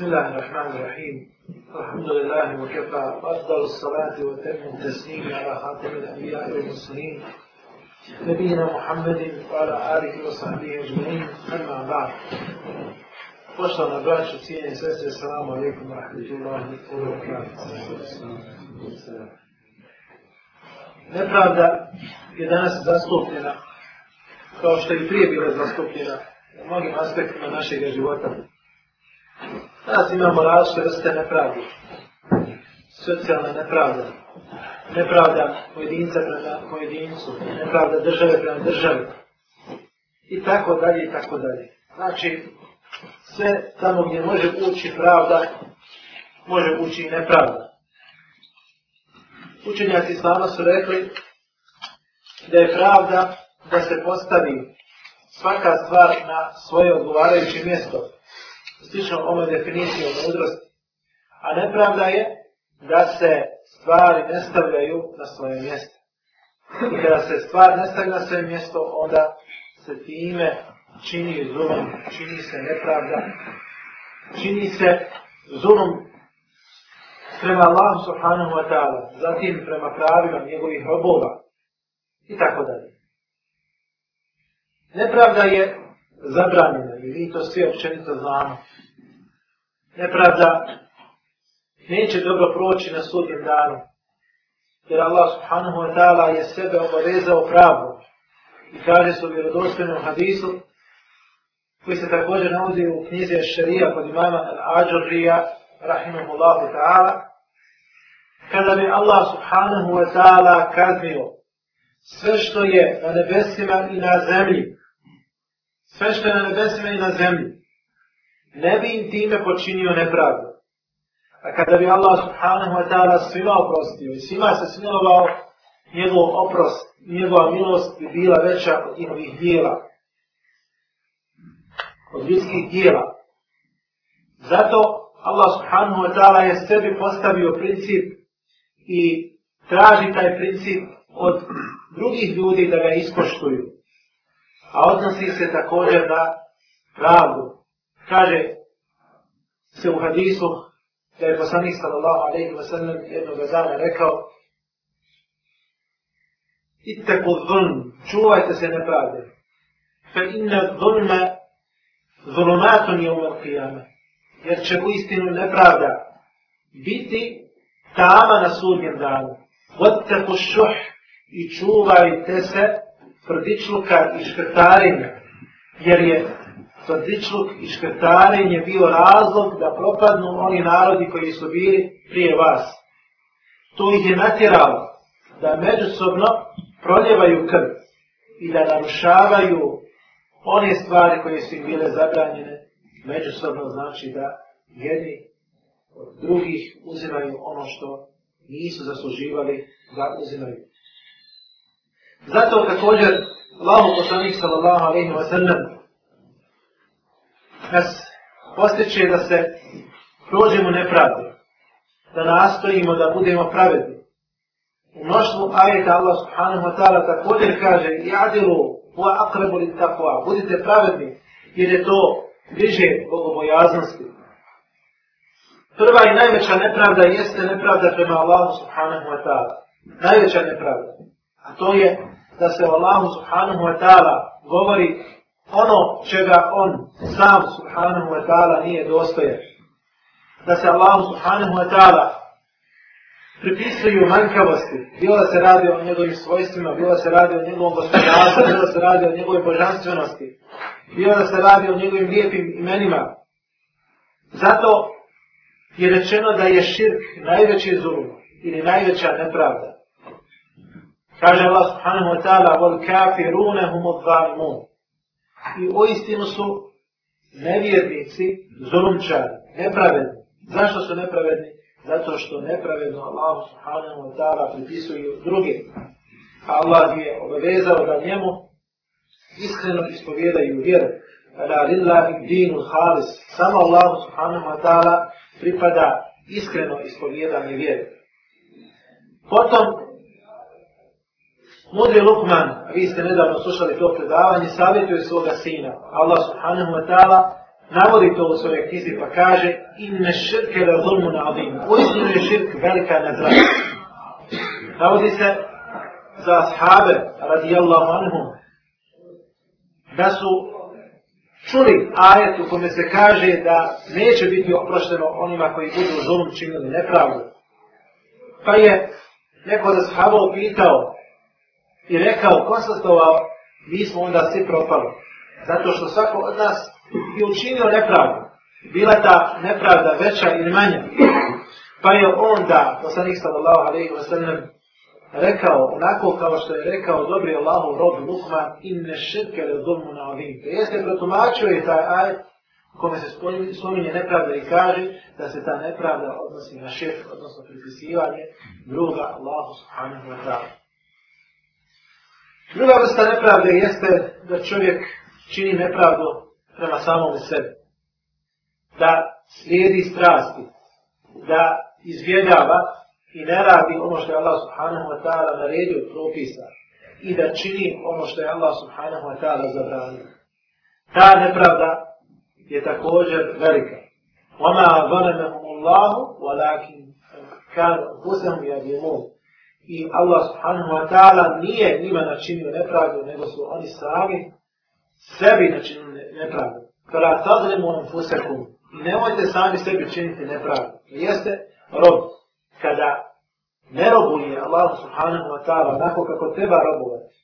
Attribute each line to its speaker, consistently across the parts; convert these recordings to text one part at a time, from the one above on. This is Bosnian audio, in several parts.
Speaker 1: بسم الله الرحمن الرحيم الحمد لله وكفى وأفضل الصلاة وتم التسليم على خاتم الأنبياء والمرسلين نبينا محمد وعلى آله وصحبه أجمعين أما بعد Poštovana braću, cijenje sestre, salamu alaikum, rahmetullahi, Nepravda je danas zastupljena, kao što je i prije bila zastupljena, u mnogim aspektima našeg života. Danas imamo različite vrste nepravde. Socijalna nepravda. Nepravda pojedinca prema pojedincu. Nepravda države prema državi. I tako dalje, i tako dalje. Znači, sve tamo gdje može ući pravda, može ući i nepravda. Učenjaci slavno su rekli da je pravda da se postavi svaka stvar na svoje odgovarajuće mjesto slično ovoj definiciji o mudrosti. A nepravda je da se stvari ne stavljaju na svoje mjesto. I kada se stvar ne stavlja na svoje mjesto, onda se time čini zulom, čini se nepravda, čini se zulom prema Allahu subhanahu wa ta'ala, zatim prema pravima njegovih robova i tako dalje. Nepravda je zabranjene i mi to svi općenito znamo. Nepravda neće dobro proći na sudnjem danu. Jer Allah subhanahu wa ta'ala je sebe obavezao pravo i kaže se u vjerodostojnom hadisu koji se također navodi u knjizi Šarija kod imama Al-Ađurrija rahimahullahu ta'ala kada bi Allah subhanahu wa ta'ala kaznio sve što je na nebesima i na zemlji sve što je na nebesima i na zemlji, ne bi im time počinio nepravdu. A kada bi Allah subhanahu wa ta'ala svima oprostio i svima se smilovao, njegov oprost, njegova milost bi bila veća od njihovih dijela, od ljudskih dijela. Zato Allah subhanahu wa ta'ala je sebi postavio princip i traži taj princip od drugih ljudi da ga ispoštuju a odnosi se također na pravdu. Kaže se u hadisu da je poslanik sallallahu alaihi wa sallam jednog dana rekao Ittaku dhun, čuvajte se nepravde. Fa inna dhunma dhunumatun je umar qiyama. Jer će u istinu nepravda biti tama na sudnjem danu. Wattaku šuh i čuvajte se nepravde prdičluka i škrtarenja, jer je prdičluk i škrtarenje bio razlog da propadnu oni narodi koji su bili prije vas. To ih je natjeralo da međusobno proljevaju krv i da narušavaju one stvari koje su im bile zabranjene, međusobno znači da jedni od drugih uzimaju ono što nisu zasluživali da uzimaju. Zato također, Allaho poslanik sallallahu alaihi wa sallam nas postiče da se prođemo nepravdi, da nastojimo da budemo pravedni. U mnoštvu ajeta Allah subhanahu wa ta'ala također kaže Jadilu u akrebu li takva, budite pravedni, jer je to bliže bogobojaznosti. Prva i najveća nepravda jeste nepravda prema Allahu subhanahu wa ta'ala. Najveća nepravda a to je da se o Allahu subhanahu wa ta'ala govori ono čega on sam subhanahu wa ta'ala nije dostojan. Da se Allahu subhanahu wa ta'ala pripisuju manjkavosti, bilo da se radi o njegovim svojstvima, bilo da se radi o njegovom gospodarstvu, bilo da se radi o njegovoj božanstvenosti, bilo da se radi o njegovim lijepim imenima. Zato je rečeno da je širk najveći zulum ili najveća nepravda. Kaže Allah subhanahu wa ta'ala, vol kafirune hum odzalimun. I o istinu su nevjernici, zulumčari, nepravedni. Zašto su nepravedni? Zato što nepravedno Allah subhanahu wa ta'ala pripisuju druge. Allah je obavezao da njemu iskreno ispovjedaju vjeru. Ala lillahi dinu halis. Samo Allah subhanahu wa ta'ala pripada iskreno ispovjedanje vjeru. Potom Mudri Lukman, a vi ste nedavno slušali to predavanje, savjetuje svoga sina. Allah subhanahu wa ta'ala navodi to u svojoj knjizi pa kaže Inne širke le zulmu na adim. Uistinu je širk velika nezrata. Navodi se za ashabe radijallahu anhum da su čuli ajet u kome se kaže da neće biti oprošteno onima koji budu zulm činili nepravdu. Pa je neko od ashaba upitao i rekao, konstatovao, mi smo onda svi propali. Zato što svako od nas je učinio nepravdu. Bila ta nepravda veća ili manja. Pa je onda, poslanik sallallahu alaihi wa sallam, rekao, onako kao što je rekao dobri Allahov rob Luhman, in ne šetke le zulmu na ovim. To jeste protumačio je taj ajet kome se spominje nepravda i kaže da se ta nepravda odnosi na šef, odnosno pripisivanje druga Allahu subhanahu wa ta'ala. Druga vrsta nepravde jeste da čovjek čini nepravdu prema samom sebi. Da slijedi strasti, da izvjedava i ne radi ono što je Allah subhanahu wa ta'ala naredio i propisa i da čini ono što je Allah subhanahu wa ta'ala zabranio. Ta nepravda je također velika. وَمَا ظَلَمَهُمُ اللَّهُ وَلَكِنْ كَانُ بُسَهُمْ يَبِيمُونَ i Allah subhanahu wa ta'ala nije njima načinio nepravdu, nego su oni sami sebi načinili nepravdu. Kada tazlimu on fusekum, nemojte sami sebi činiti nepravdu. Jeste rob. Kada ne robuje Allah subhanahu wa ta'ala onako kako treba robovati,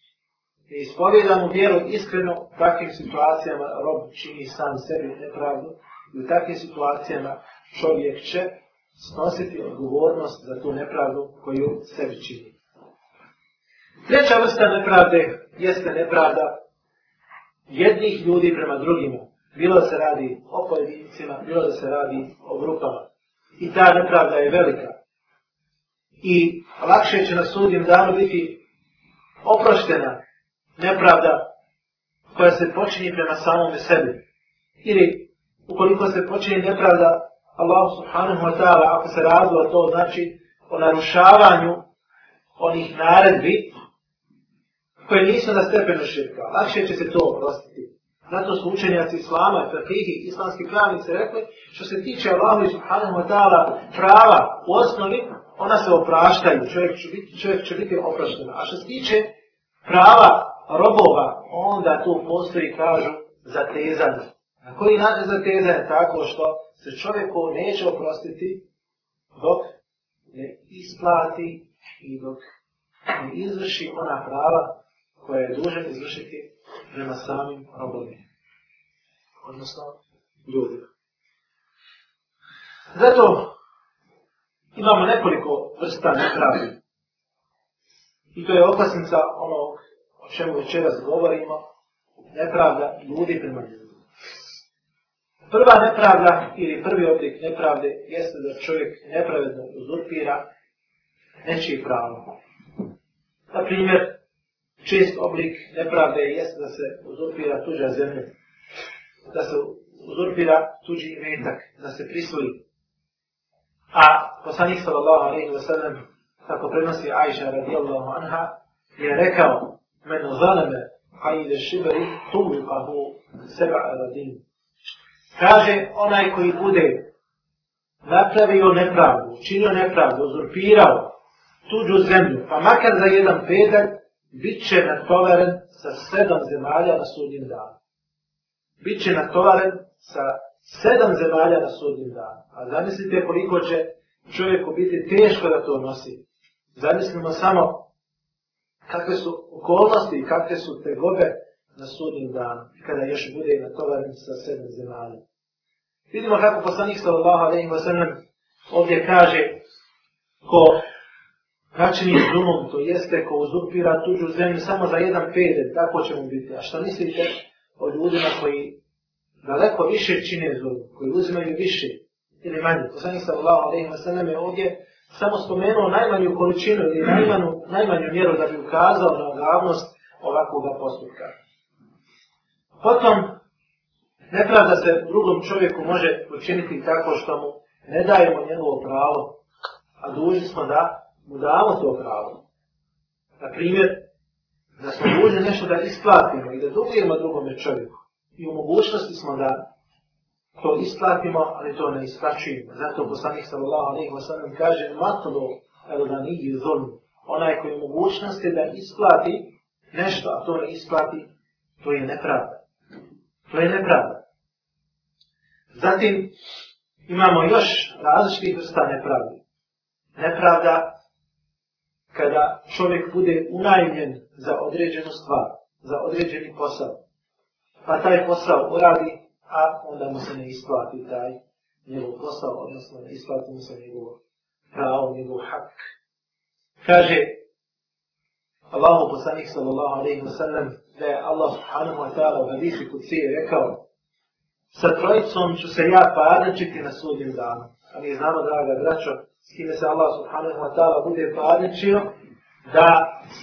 Speaker 1: ne ispovjedamo vjeru iskreno u takvim situacijama rob čini sam sebi nepravdu i u takvim situacijama čovjek će snositi odgovornost za tu nepravdu koju sebi čini. Treća vrsta nepravde jeste nepravda jednih ljudi prema drugima. Bilo da se radi o pojedincima, bilo da se radi o grupama. I ta nepravda je velika. I lakše će na sudnjem danu biti oproštena nepravda koja se počini prema samome sebi. Ili ukoliko se počini nepravda Allah subhanahu wa ta'ala, ako se razvoja to znači o narušavanju onih naredbi koje nisu na stepenu širka, lakše će se to oprostiti. Zato su učenjaci islama, fatihi, islamski pravnici rekli, što se tiče Allahu i subhanahu wa ta'ala prava u osnovi, ona se opraštaju, čovjek će biti, čovjek će biti oprašten. A što se tiče prava robova, onda tu postoji, kažu, zatezanost. Na koji način za teza je tako što se čovjeku neće oprostiti dok ne isplati i dok ne izvrši ona prava koja je dužan izvršiti prema samim robovima. Odnosno, ljudima. Zato imamo nekoliko vrsta nepravdi. I to je opasnica onog o čemu večeras govorimo, nepravda ljudi prema ljudima. Prva nepravda ili prvi oblik nepravde jeste da čovjek nepravedno uzurpira nečiji pravo. Na primjer, čist oblik nepravde jeste da se uzurpira tuđa zemlja, da se uzurpira tuđi imetak, da se prisvoji. A poslanik sallallahu alaihi wa sallam, tako prenosi Aisha radijallahu anha, je rekao, men zaleme, hajde šibari, tumu kahu, seba radinu. Kaže onaj koji bude napravio nepravdu, učinio nepravdu, uzurpirao tuđu zemlju, pa makar za jedan pedalj, bit će natovaren sa sedam zemalja na sudnjim danu. Bit će natovaren sa sedam zemalja na sudnjim danu. A zamislite koliko će čovjeku biti teško da to nosi. Zamislimo samo kakve su okolnosti i kakve su te gobe na sudnjem danu, kada još bude na tovarni sa sedem zemalja. Vidimo kako poslanik sallallahu alaihi wa sallam ovdje kaže ko načini zulum, to jeste ko uzurpira tuđu zemlju samo za jedan peden, tako će mu biti. A šta mislite o ljudima koji daleko više čine zulum, koji uzimaju više ili manje? Poslanik sallallahu alaihi wa sallam je ovdje samo spomenuo najmanju količinu ili najmanju, najmanju mjeru da bi ukazao na ogavnost ovakvog postupka. Potom, nepravda se drugom čovjeku može učiniti tako što mu ne dajemo njegovo pravo, a duži smo da mu damo to pravo. Na primjer, da smo duži nešto da isplatimo i da dugujemo drugome čovjeku. I u mogućnosti smo da to isplatimo, ali to ne isplaćujemo. Zato poslanih sallallahu alaihi wa sallam kaže matlo eludani i zulmu. Onaj koji u mogućnosti da isplati nešto, a to ne isplati, to je nepravda. To je nepravda. Zatim, imamo još različitih vrsta nepravde. Nepravda kada čovjek bude unajemljen za određenu stvar, za određeni posao, pa taj posao uradi, a onda mu se ne isplati taj njegov posao, odnosno ne isplati mu se njegov pravo, njegov hak. Kaže Allahu poslanik sallallahu alaihi wa sallam, da je Allah subhanahu wa ta'ala u hadisi kuci je rekao sa trojicom ću se ja padničiti na sudnjem danu. A mi znamo, draga braćo, s kime se Allah subhanahu wa ta'ala bude padničio, da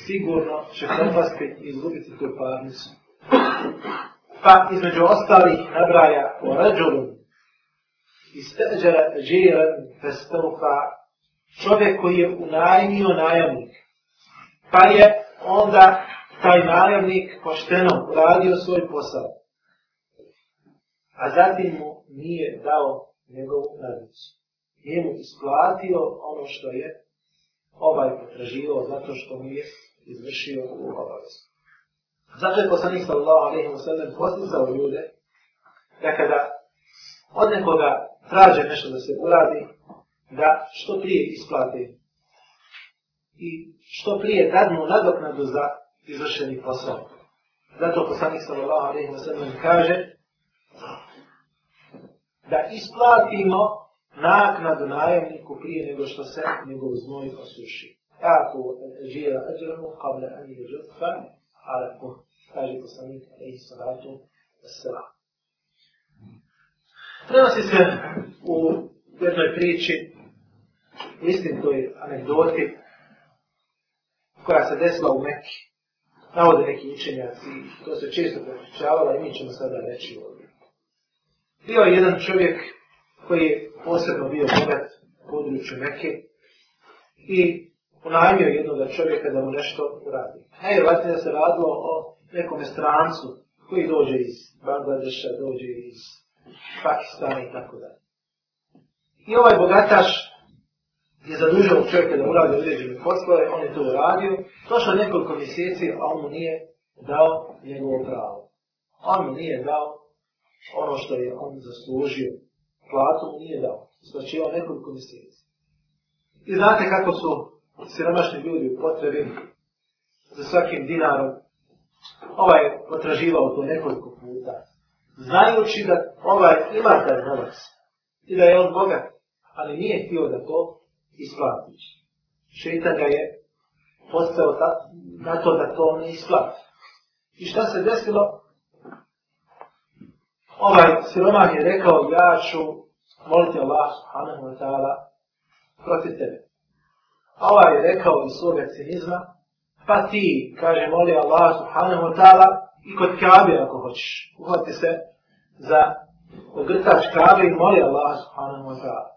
Speaker 1: sigurno će propasti i izgubiti tu parnicu. Pa između ostalih nabraja o rađulu i steđera džiren festelfa čovjek koji je unajmio najamnik. Pa je onda taj najavnik pošteno radio svoj posao, a zatim mu nije dao njegovu radicu. Nije mu isplatio ono što je ovaj potraživao zato što mu je izvršio u obavezu. Zato je poslanik sallallahu alaihi wa sallam postizao ljude da kada od nekoga traže nešto da se uradi, da što prije isplate i što prije dadnu nadoknadu za izvršenih poslova. Zato poslanik sallallahu alaihi wa sallam kaže da isplatimo naknadu najemniku prije nego što se njegov znoj osuši. Kako žije ađeru, kable ani je žutfa, ali ko kaže poslanik alaihi sallatu sela. Prenosi se u jednoj priči, u istim toj anegdoti, koja se desila u Mekiji navode neki učenjaci, to se često prečavalo i mi ćemo sada reći ovdje. Bio je jedan čovjek koji je posebno bio bogat u području Meke i unajmio jednog čovjeka da mu nešto radi. Najvjerojatnije da se radilo o nekome strancu koji dođe iz Bangladeša, dođe iz Pakistana i tako dalje. I ovaj bogataš je zadužao čovjeka da uradi određene poslove, on je to uradio, prošlo nekoliko mjeseci, a on mu nije dao njegovo pravo. On mu nije dao ono što je on zaslužio. Platu mu nije dao. Svačio nekoliko mjeseci. I znate kako su siromašni ljudi u potrebi za svakim dinarom. Ovaj je potraživao to nekoliko puta. Znajući da ovaj ima taj novac i da je on bogat, ali nije htio da to isplati. Šeta ga je postao ta, na to da to ne isplati. I šta se desilo? Ovaj siromah je rekao, ja ću moliti Allah, subhanahu wa ta'ala, protiv tebe. A ovaj je rekao iz svoga cinizma, pa ti, kaže, moli Allah, subhanahu wa ta'ala, i kod kabe ako hoćeš. Uhvati se za ogrtač kabe i moli Allah, subhanahu wa ta'ala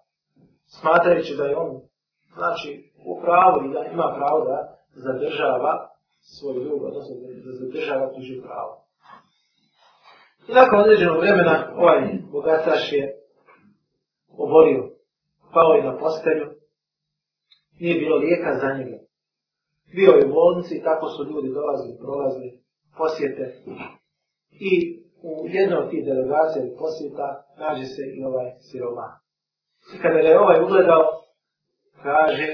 Speaker 1: smatrajući da je on znači u pravu i da ima pravo da zadržava svoj ljub, odnosno da zadržava tuđu pravo. I nakon određenog vremena ovaj bogataš je oborio, pao je na postelju, nije bilo lijeka za njega. Bio je u bolnici, tako su ljudi dolazili, prolazili, posjete. I u jednoj od tih delegacija posjeta nađe se i ovaj siromak. I kada ga je ovaj ugledao, kaže,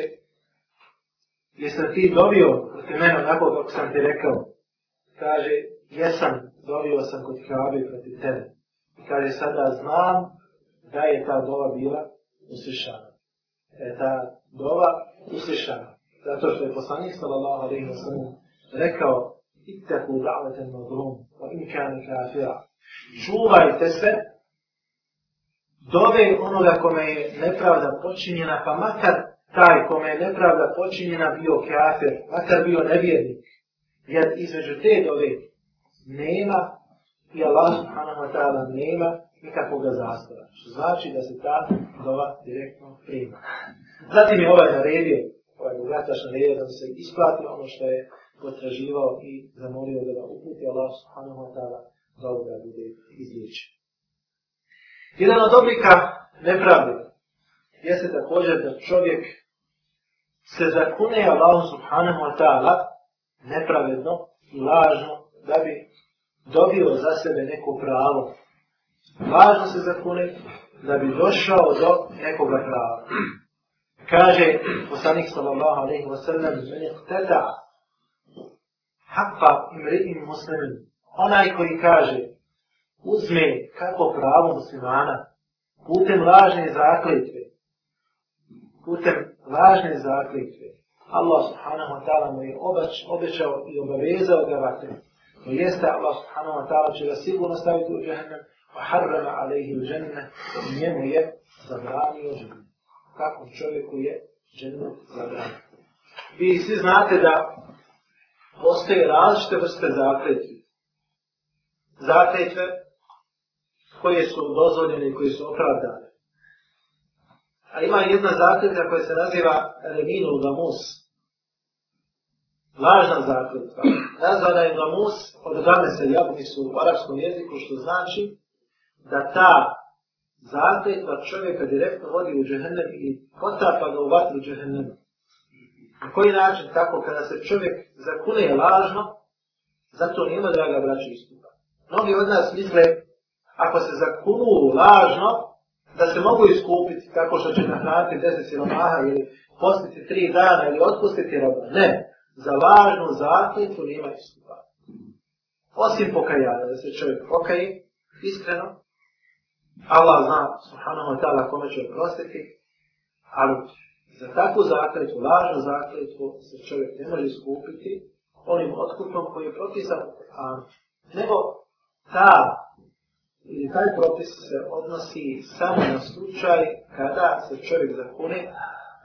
Speaker 1: jesam ti dobio od te mene onako kako sam ti rekao? Kaže, jesam, dobio sam kod Kaabe protiv tebe. I kaže, sada znam da je ta dova bila uslišana. E ta dova uslišana. Zato što je poslanik sallallahu alaihi wa sallam rekao, itteku da'vatel madrum, wa imkani kafira. Čuvajte se dove onoga kome je nepravda počinjena, pa makar taj kome je nepravda počinjena bio kafir, makar bio nevjernik. Jer između te dove nema i Allah subhanahu wa ta'ala nema nikakvog zastora. Što znači da se ta dova direktno prima. Zatim je ovaj naredio, ovaj bogataš naredio da se isplati ono što je potraživao i zamolio da ga uputi Allah subhanahu wa ta'ala da ovoga bude izliječen. Jedan od oblika nepravde jeste također da čovjek se zakune Allah subhanahu wa ta'ala nepravedno i lažno da bi dobio za sebe neko pravo. Lažno se zakune da bi došao do nekoga prava. Kaže poslanik sallallahu alaihi wa sallam meni htada haqqa imri'im muslimin onaj koji kaže uzme kako pravo muslimana putem lažne zakljetve. Putem lažne zakljetve. Allah subhanahu wa ta'ala mu je obač, obećao i obavezao ga vatre. To jeste Allah subhanahu wa ta'ala će ga sigurno staviti u džahnem wa harrama alaihi u džahnem i njemu je zabranio džahnem. Takvom čovjeku je džahnem zabranio. Vi svi znate da postoje različite vrste zakljetve. Zakljetve koje su dozvoljene i koje su opravdane. A ima jedna zakljetka koja se naziva Reminul Gamus. Lažna zakljetka. Nazvana je Gamus od Gamesa Jabnisu u arapskom jeziku, što znači da ta zakljetka čovjeka direktno vodi u džehennem i potrapa ga u vatru džehennema. Na koji način? Tako, kada se čovjek zakune je lažno, zato nema draga braća istupa. Mnogi od nas misle ako se zakunu lažno, da se mogu iskupiti tako što će nahraniti deset siromaha ili postiti tri dana ili otpustiti roba. Ne, za lažnu zakljetu nema iskupa. Osim pokajanja, da se čovjek pokaji, iskreno, Allah zna, subhanahu wa ta'ala, kome će oprostiti, ali za takvu zakljetu, lažnu zakljetu, se čovjek ne može iskupiti onim otkupom koji je propisan, a nego ta I taj propis se odnosi samo na slučaj kada se čovjek zakune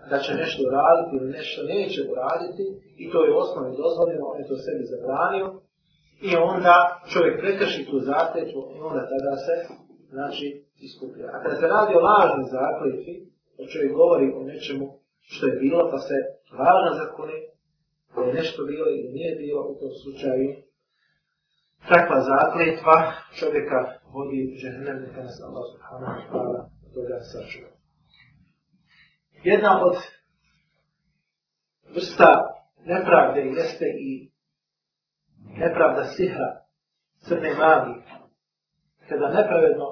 Speaker 1: da će nešto raditi ili nešto neće uraditi i to je osnovno dozvoljeno, on je to sebi zabranio i onda čovjek prekrši tu zakljetvu i onda tada se znači iskuplja. A kada se radi o lažnoj zakljetvi, to čovjek govori o nečemu što je bilo pa se lažna zakune, da je nešto bilo ili nije bilo u tom slučaju, takva zakljetva čovjeka vodi džehennem, neka nas Allah subhanahu wa ta'ala toga sačuva. Jedna od vrsta nepravde jeste i nepravda sihra crne magi, kada nepravedno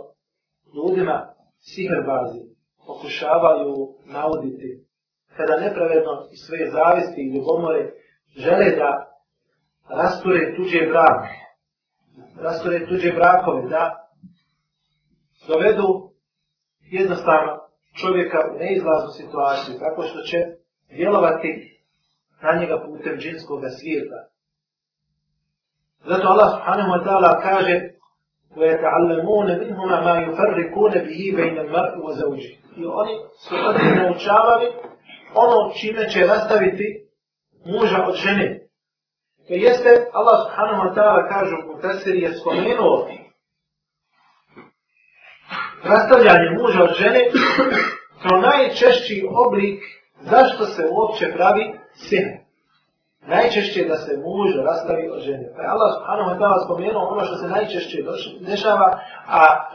Speaker 1: ljudima sihr bazi pokušavaju nauditi, kada nepravedno i svoje zavisti i ljubomore žele da rasture tuđe brake, rasture tuđe brakove, da dovedu jednostavno čovjeka u neizlaznu situaciju, tako što će djelovati na njega putem džinskog svijeta. Zato Allah subhanahu wa ta'ala kaže وَيَتَعَلَّمُونَ مِنْهُمَا مَا يُفَرِّكُونَ بِهِ بَيْنَ الْمَرْءِ وَزَوْجِ I oni su od naučavali ono čime će rastaviti muža od žene. To jeste, Allah subhanahu wa ta'ala kaže u Mutasiri je spomenuo rastavljanje muža od žene kao najčešći oblik zašto se uopće pravi sin. Najčešće je da se muž rastavi od žene. Pa je Allah subhanahu wa ta'ala spomenuo ono što se najčešće dešava, a e,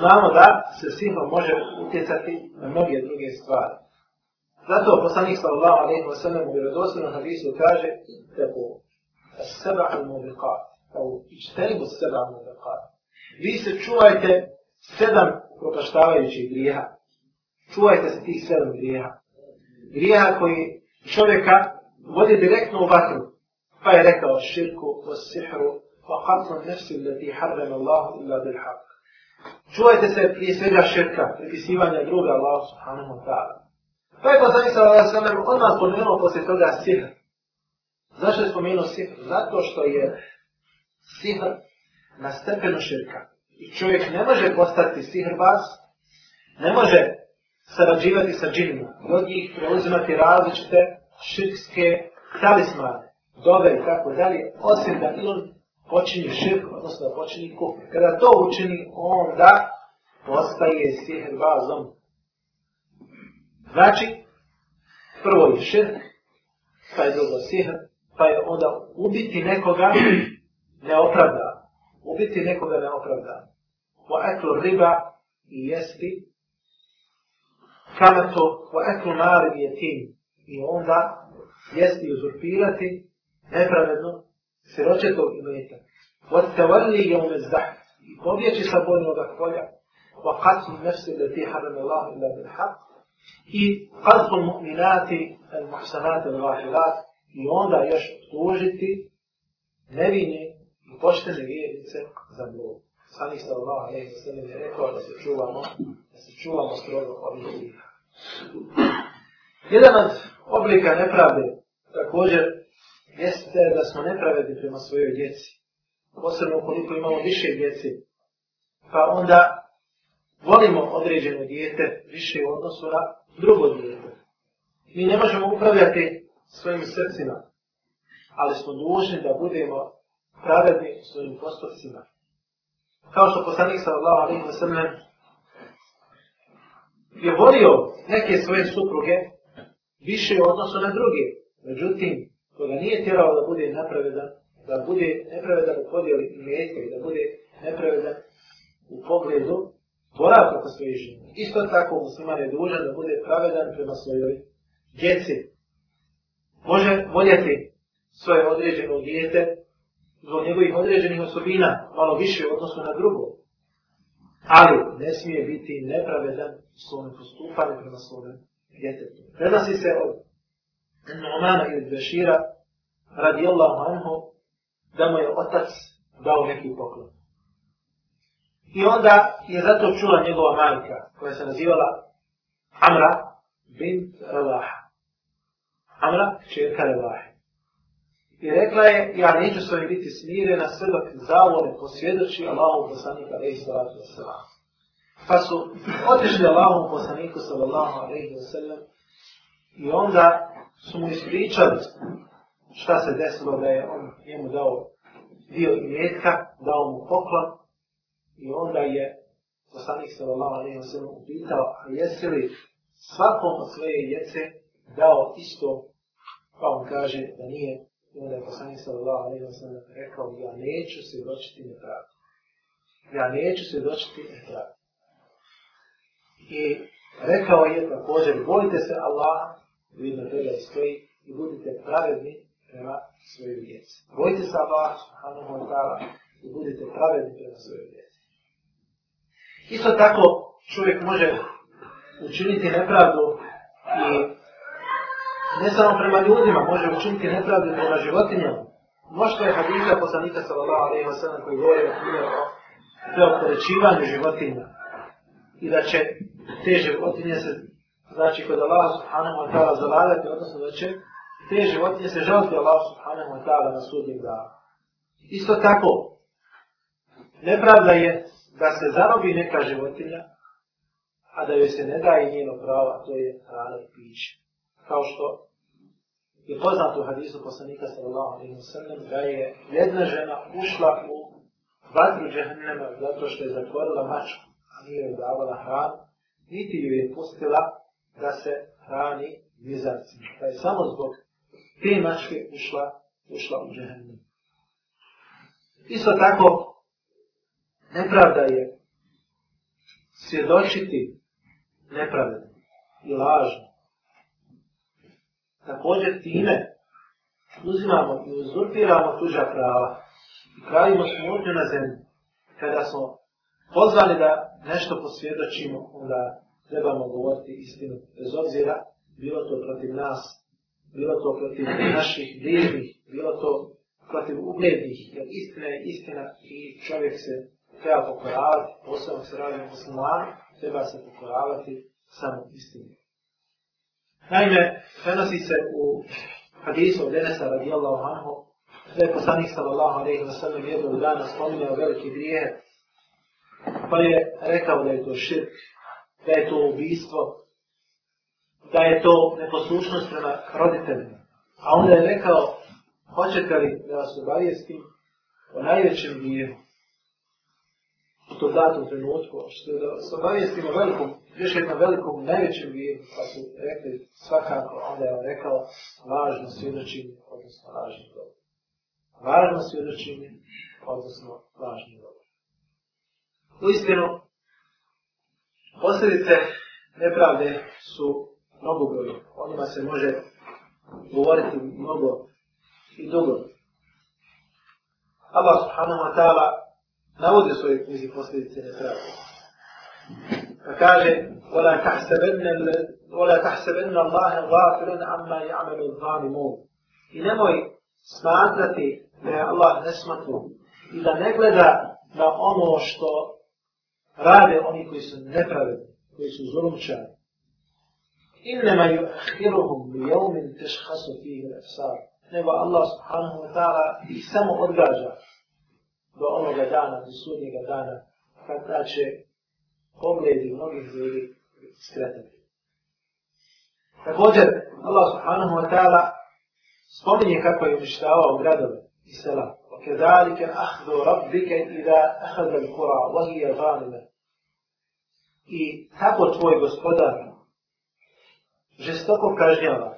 Speaker 1: znamo da se sinom može utjecati na mnoge druge stvari. Zato poslanik sallallahu alaihi wa sallam u vjerozostavnom hadisu kaže tako, seba'u mu vikat, kao pa ičteribu seba'u mu vikat. Vi se čuvajte sedam propaštavajućih grijeha. Čuvajte se tih sedam grijeha. Grijeha koji čovjeka vodi direktno u vatru. Pa je rekao širku, o sihru, o hatlom nefsi leti harrem Allahu illa bil haq. Čuvajte se prije svega širka, pripisivanja druga Allahu subhanahu wa ta'ala. Pa je poslani sa Allah sallam odmah spomenuo poslije toga sihr. Zašto je spomenuo sihr? Zato što je sihr na stepenu širka čovjek ne može postati sihrbaz, ne može sarađivati sa džinima, od njih preuzimati različite širkske talismane, dove i tako dalje, osim da on počini širk, odnosno da počini kup. Kada to učini, onda postaje sihrbazom. Znači, prvo je širk, pa je drugo sihr, pa je onda ubiti nekoga neopravdano. Ubiti nekoga neopravdano wa aklu riba i jesti kamato wa aklu mari i jetim i onda jesti i uzurpirati nepravedno siročetog imeta. Wa tawalli jom iz zahf i pobjeći sa bojnog akvolja wa qatlu nefsi leti haram Allah illa bil haq i qatlu mu'minati al muhsanati al rahilat i onda još tužiti nevine i poštene vjernice za blogu. Sani sa Allah, ne, sve mi je rekao da se čuvamo, da se čuvamo strogo ovih grijeha. Jedan od oblika nepravde također jeste da smo nepravedni prema svojoj djeci. Posebno ukoliko imamo više djeci, pa onda volimo određeno dijete više u odnosu na drugo dijete. Mi ne možemo upravljati svojim srcima, ali smo dužni da budemo pravedni svojim postupcima kao što poslanik sallallahu alejhi ve sellem je volio neke svoje supruge više u odnosu na druge. Međutim, to ga nije tjerao da bude nepravedan, da bude nepravedan u podijeli mjesta i da bude nepravedan u pogledu boravka po svojih žena. Isto tako musliman je dužan da bude pravedan prema svojoj djeci. Može voljeti svoje određeno djete zbog njegovih određenih osobina malo više odnosno na drugo. Ali ne smije biti nepravedan u svome postupanju prema svome djetetu. Prenosi se od Numana ili Bešira radi Allahu anhu da mu je otac dao neki poklon. I onda je zato čula njegova majka koja se nazivala Amra bint Ravaha. Amra čerka Ravaha. I rekla je, ja neću s vami biti smirena sve dok zavole posvjedoči Allahu poslanika alaihi sallatu wa Pa su otišli Allahu poslaniku sallallahu alaihi wa sallam i onda su mu ispričali šta se desilo da je on njemu dao dio imetka, dao mu poklon i onda je poslanik sallallahu alaihi wa sallam upitao, a jesi li svakom od svoje djece dao isto pa on kaže da nije I onda je poslanik sallallahu alaihi wa sallam rekao, ja neću se doćiti nepravdu. Ja neću se doćiti nepravdu. I rekao je također, bojite se Allaha, vi na tebe stoji, i budite pravedni prema svojim djeci. Bojite se Allaha, subhanahu wa ta'ala, i budite pravedni prema svojim djeci. Isto tako, čovjek može učiniti nepravdu i ne samo prema ljudima, može učiniti nepravdu prema životinjama. Mnoštvo je hadita poslanika sallallahu alaihi wa sallam koji govori na primjer o preoporečivanju životinja i da će te životinje se, znači kod Allah subhanahu wa ta'ala zavadati, odnosno da će te životinje se žaliti Allah subhanahu wa ta'ala na sudnjeg dana. Isto tako, nepravda je da se zarobi neka životinja, a da joj se ne daje njeno prava, to je hrana i piće kao što je poznato u hadisu poslanika sallallahu alaihi wa sallam, da je jedna žena ušla u vatru džehennema zato što je zatvorila mačku, a nije joj davala hranu, niti ju je pustila da se hrani vizarcima. Pa je samo zbog te mačke ušla, ušla u džehennem. Isto tako, nepravda je svjedočiti nepravedno i lažno također time uzimamo i uzurpiramo tuđa prava i pravimo smutnju na zemlji. Kada smo pozvali da nešto posvjedočimo, onda trebamo govoriti istinu bez obzira bilo to protiv nas, bilo to protiv naših bližnjih, bilo to protiv uglednih, jer istina je istina i čovjek se treba pokoravati, posebno se radi muslima, treba se pokoravati samo istinu. Naime, prenosi se u hadisu od Enesa radijallahu anhu, da je poslanik sallallahu alaihi wa sallam jednog dana spominjao veliki grijehe, pa je rekao da je to širk, da je to ubistvo, da je to neposlušnost prema roditeljima. A onda je rekao, hoćete li da vas obavijestim o najvećem grijehu? U to datom trenutku, što da vas obavijestim o velikom Još jednom velikom, najvećem vijeku, pa su rekli svakako, onda je on rekao, važno svjedočenje, odnosno važni govor. Važno svjedočenje, odnosno važni govor. U istinu, posljedice nepravde su mnogo broje. O njima se može govoriti mnogo i dugo. Allah subhanahu wa ta'ala navodi u svojoj knjizi posljedice nepravde. فقال ولا تحسبن ولا تحسبن الله غافلا عما يعمل الظالمون i nemoj smatrati da je Allah nesmatan i da ne gleda na ono što rade oni koji su nepravedni, koji su zulumčani. Innama yuakhiruhum li yawmin tashkhasu fihi al-absar. Nego Allah subhanahu wa ta'ala i samo odgađa do onoga dana, do sudnjega dana, kada će pogledi mnogih ljudi skretati. Također, Allah subhanahu wa ta'ala spominje kako je uništavao gradove i sela. وَكَذَلِكَ أَحْذُ رَبِّكَ إِذَا أَحَذَ الْقُرَى وَهِيَ غَانِمَ I tako tvoj gospodar žestoko kažnjava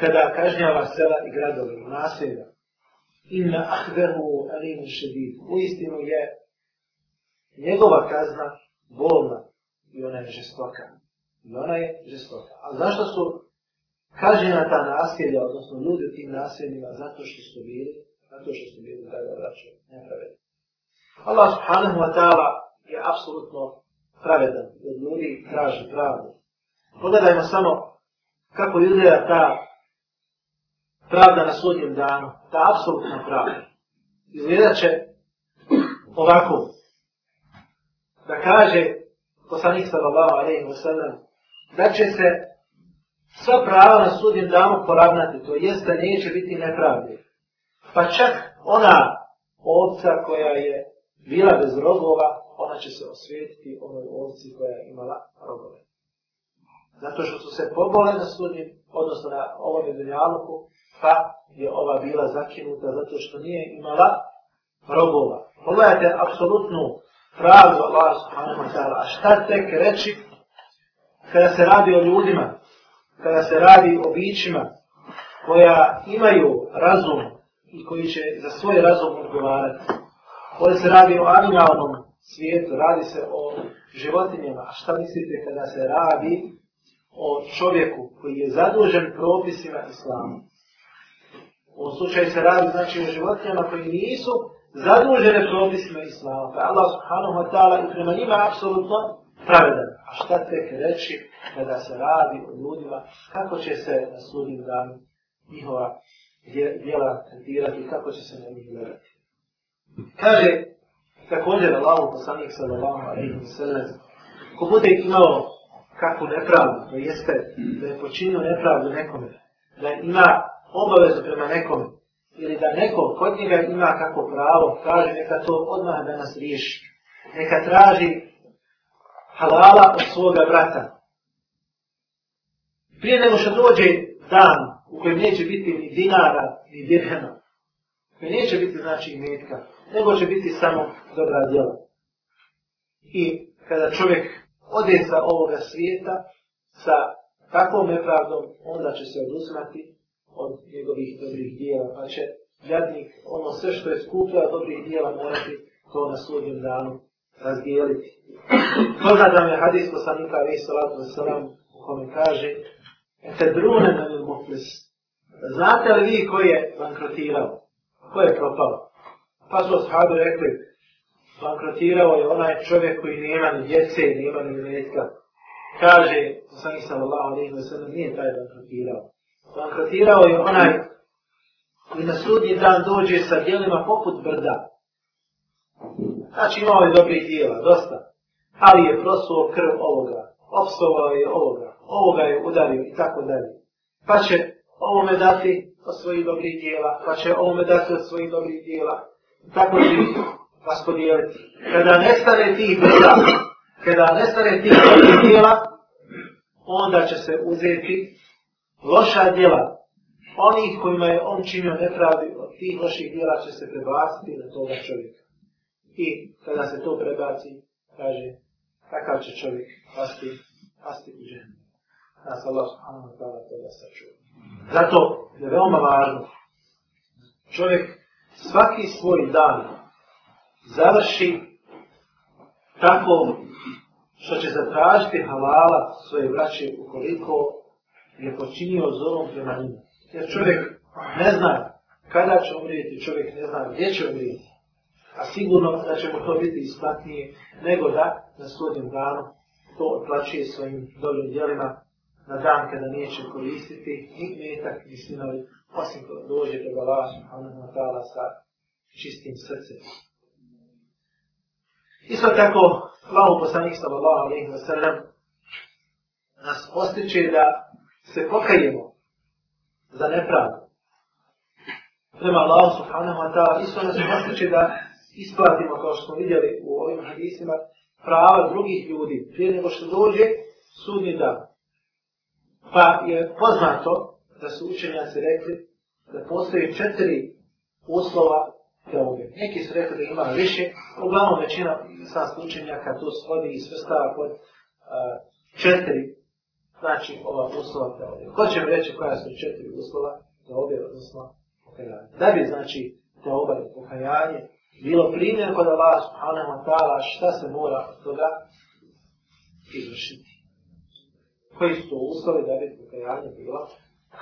Speaker 1: kada kažnjava sela i gradove u naselja. إِنَّ أَحْذَهُ أَلِيمُ شَدِيدُ U istinu je njegova kazna bolna i ona je žestoka. I ona je žestoka. A zašto su kažnjena ta naselja, odnosno ljudi u tim naseljima, zato što su bili, zato što su bili draga vraća, nepravedni. Allah subhanahu wa ta'ala je apsolutno pravedan, jer ljudi traži pravdu. Pogledajmo samo kako izgleda ta pravda na sudnjem danu, ta apsolutna pravda. Izgledat će ovako, da kaže poslanik sallallahu alejhi ve sellem da će se sva prava na sudnjem danu poravnati, to jest da neće biti nepravde. Pa čak ona ovca koja je bila bez rogova, ona će se osvijetiti onoj ovci koja je imala rogove. Zato što su se pobole na sudnji, odnosno na ovom jedinjaluku, pa je ova bila zakinuta zato što nije imala rogova. Pogledajte apsolutnu pravdu Allah subhanahu wa ta'ala. A šta tek reći kada se radi o ljudima, kada se radi o bićima koja imaju razum i koji će za svoj razum odgovarati. Ovdje se radi o animalnom svijetu, radi se o životinjama. A šta mislite kada se radi o čovjeku koji je zadužen propisima islama? U slučaju se radi znači o životinjama koji nisu zadužene propisima Islama, pa Allah subhanahu wa ta'ala i prema njima apsolutno pravedan. A šta tek reći kada se radi o ljudima, kako će se na sudnim dan njihova djela tentirati, kako će se na njih gledati. Kaže, također Allah u poslanih sallallahu alaihi wa sallam, ko bude imao kakvu nepravdu, to jeste da je počinio nepravdu nekome, da ima obavezu prema nekome, ili da neko kod njega ima kako pravo, traži neka to odmah da nas riješi. Neka traži halala od svoga brata. Prije nego što dođe dan u kojem neće biti ni dinara, ni dirhena, koji neće biti znači i metka, nego će biti samo dobra djela. I kada čovjek ode sa ovoga svijeta, sa takvom nepravdom, onda će se oduzmati od njegovih dobrih dijela, pa će jadnik ono sve što je skupio od dobrih dijela morati to na sudnjem danu razdijeliti. Poznat nam je hadis poslanika Ali Salatu Veselam u kome kaže Ete drune nam je muflis. Znate li vi ko je bankrotirao? Ko je propao? Pa su oshabi rekli bankrotirao je onaj čovjek koji nema ni djece, nema ni metka. Kaže, sam Isa Allah, nije taj bankrotirao tretirao je onaj i na sudnji dan dođe sa dijelima poput brda. Znači imao je dobrih dijela, dosta. Ali je prosuo krv ovoga, opsovao je ovoga, ovoga je udario i tako dalje. Pa će ovome dati od svojih dobrih dijela, pa će ovome dati od svojih dobrih dijela. Tako će vas podijeliti. Kada nestane tih brda, kada nestane tih dobrih dijela, onda će se uzeti loša djela onih kojima je on činio nepravdu od tih loših djela će se prebaciti na toga čovjeka. I kada se to prebaci, kaže, takav će čovjek pasti, pasti u ženu. Nas Allah subhanahu wa ta'ala toga sačuva. Zato je veoma važno, čovjek svaki svoj dan završi tako što će zatražiti halala svoje braće ukoliko je počinio zorom prema njima jer čovjek ne zna kada će umrijeti, čovjek ne zna gdje će umrijeti, a sigurno da će mu to biti isplatnije nego da na svodnjem danu to otplaćuje svojim dobrim dijelima na dan kada neće koristiti ni metak, ni sinovi, osim kada dođe do Allaha sa čistim srcem. Isto tako, Allaho poslanik sallallahu alaihi wa sallam nas ostiče da se pokajemo za nepravdu. Prema Allahu subhanahu wa ta'ala, isto nas nasreće da isplatimo, kao što smo vidjeli u ovim hadisima, prava drugih ljudi prije nego što dođe sudni dan. Pa je poznato da su učenjaci rekli da postoje četiri uslova te ovdje. Neki su rekli da ima više, uglavnom većina sam slučenjaka to svodi i svrstava pod uh, četiri znači ova uslova te objave. Ko će mi reći koja su četiri uslova te objave, odnosno pokajanje. Da bi, znači, te obave pokajanje bilo primjer kod Allah subhanahu wa ta'ala šta se mora od toga izvršiti. Koji su to uslovi da bi pokajanje bilo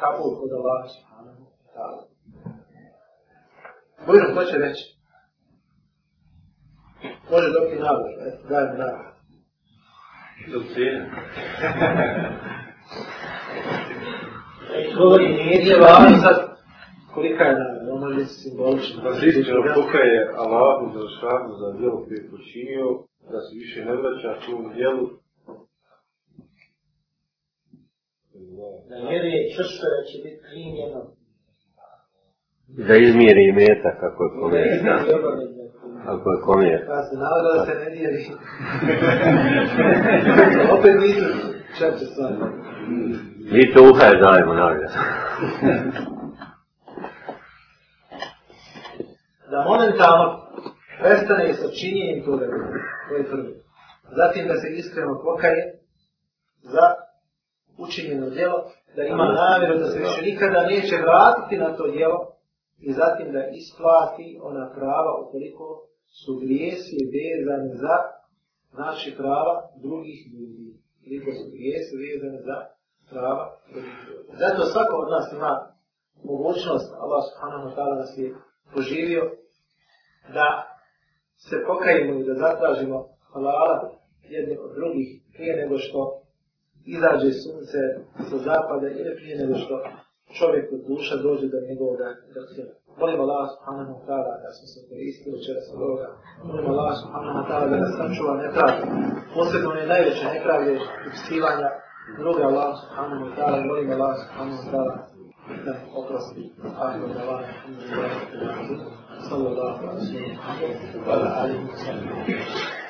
Speaker 1: kako kod Allah subhanahu wa ta'ala. Bojno, ko će reći? Može dok je navod, da je navod.
Speaker 2: Govori, nije važno sad kolika je nagrada, ono je simbolično.
Speaker 3: Pa se istično, koliko je Allah u Zalšanu za dijelo koje je počinio, da se više ne vraća tom dijelu.
Speaker 2: Na
Speaker 3: vjeru
Speaker 2: je čršo da
Speaker 4: će biti primjeno da izmiri meta kako je kome je. Ako je kome je. Pa
Speaker 2: se navada da se ne dijeli. Opet nisu čače stvari.
Speaker 4: Mi to uha je zajedno navada.
Speaker 1: da momentalno prestane sa činjenjem tu vebu, koji tvrdi. Zatim da se iskreno pokaje za učinjeno djelo, da ima namjeru da se više nikada neće vratiti na to djelo, i zatim da isplati ona prava ukoliko su grijesi vezane za naše prava drugih ljudi. Ukoliko su grijesi vezane za prava drugih ljudi. Zato svako od nas ima mogućnost, Allah subhanahu wa ta'ala nas je poživio, da se pokajimo i da zatražimo halala jedne od drugih prije nego što izađe sunce sa zapada ili prije nego što čovjek od duša dođe do njegovog dakle. Molim Allah subhanahu wa ta'ala da smo se koristili učera sa droga. Molim Allah subhanahu wa ta'ala da nas sačuva nepravde. Posebno ne najveće nepravde i psivanja droga Allah subhanahu wa ta'ala. Molim Allah subhanahu wa ta'ala da nam oprosti. Ahim wa ta'ala. Sallallahu alaihi wa sallam. Hvala alihi wa sallam.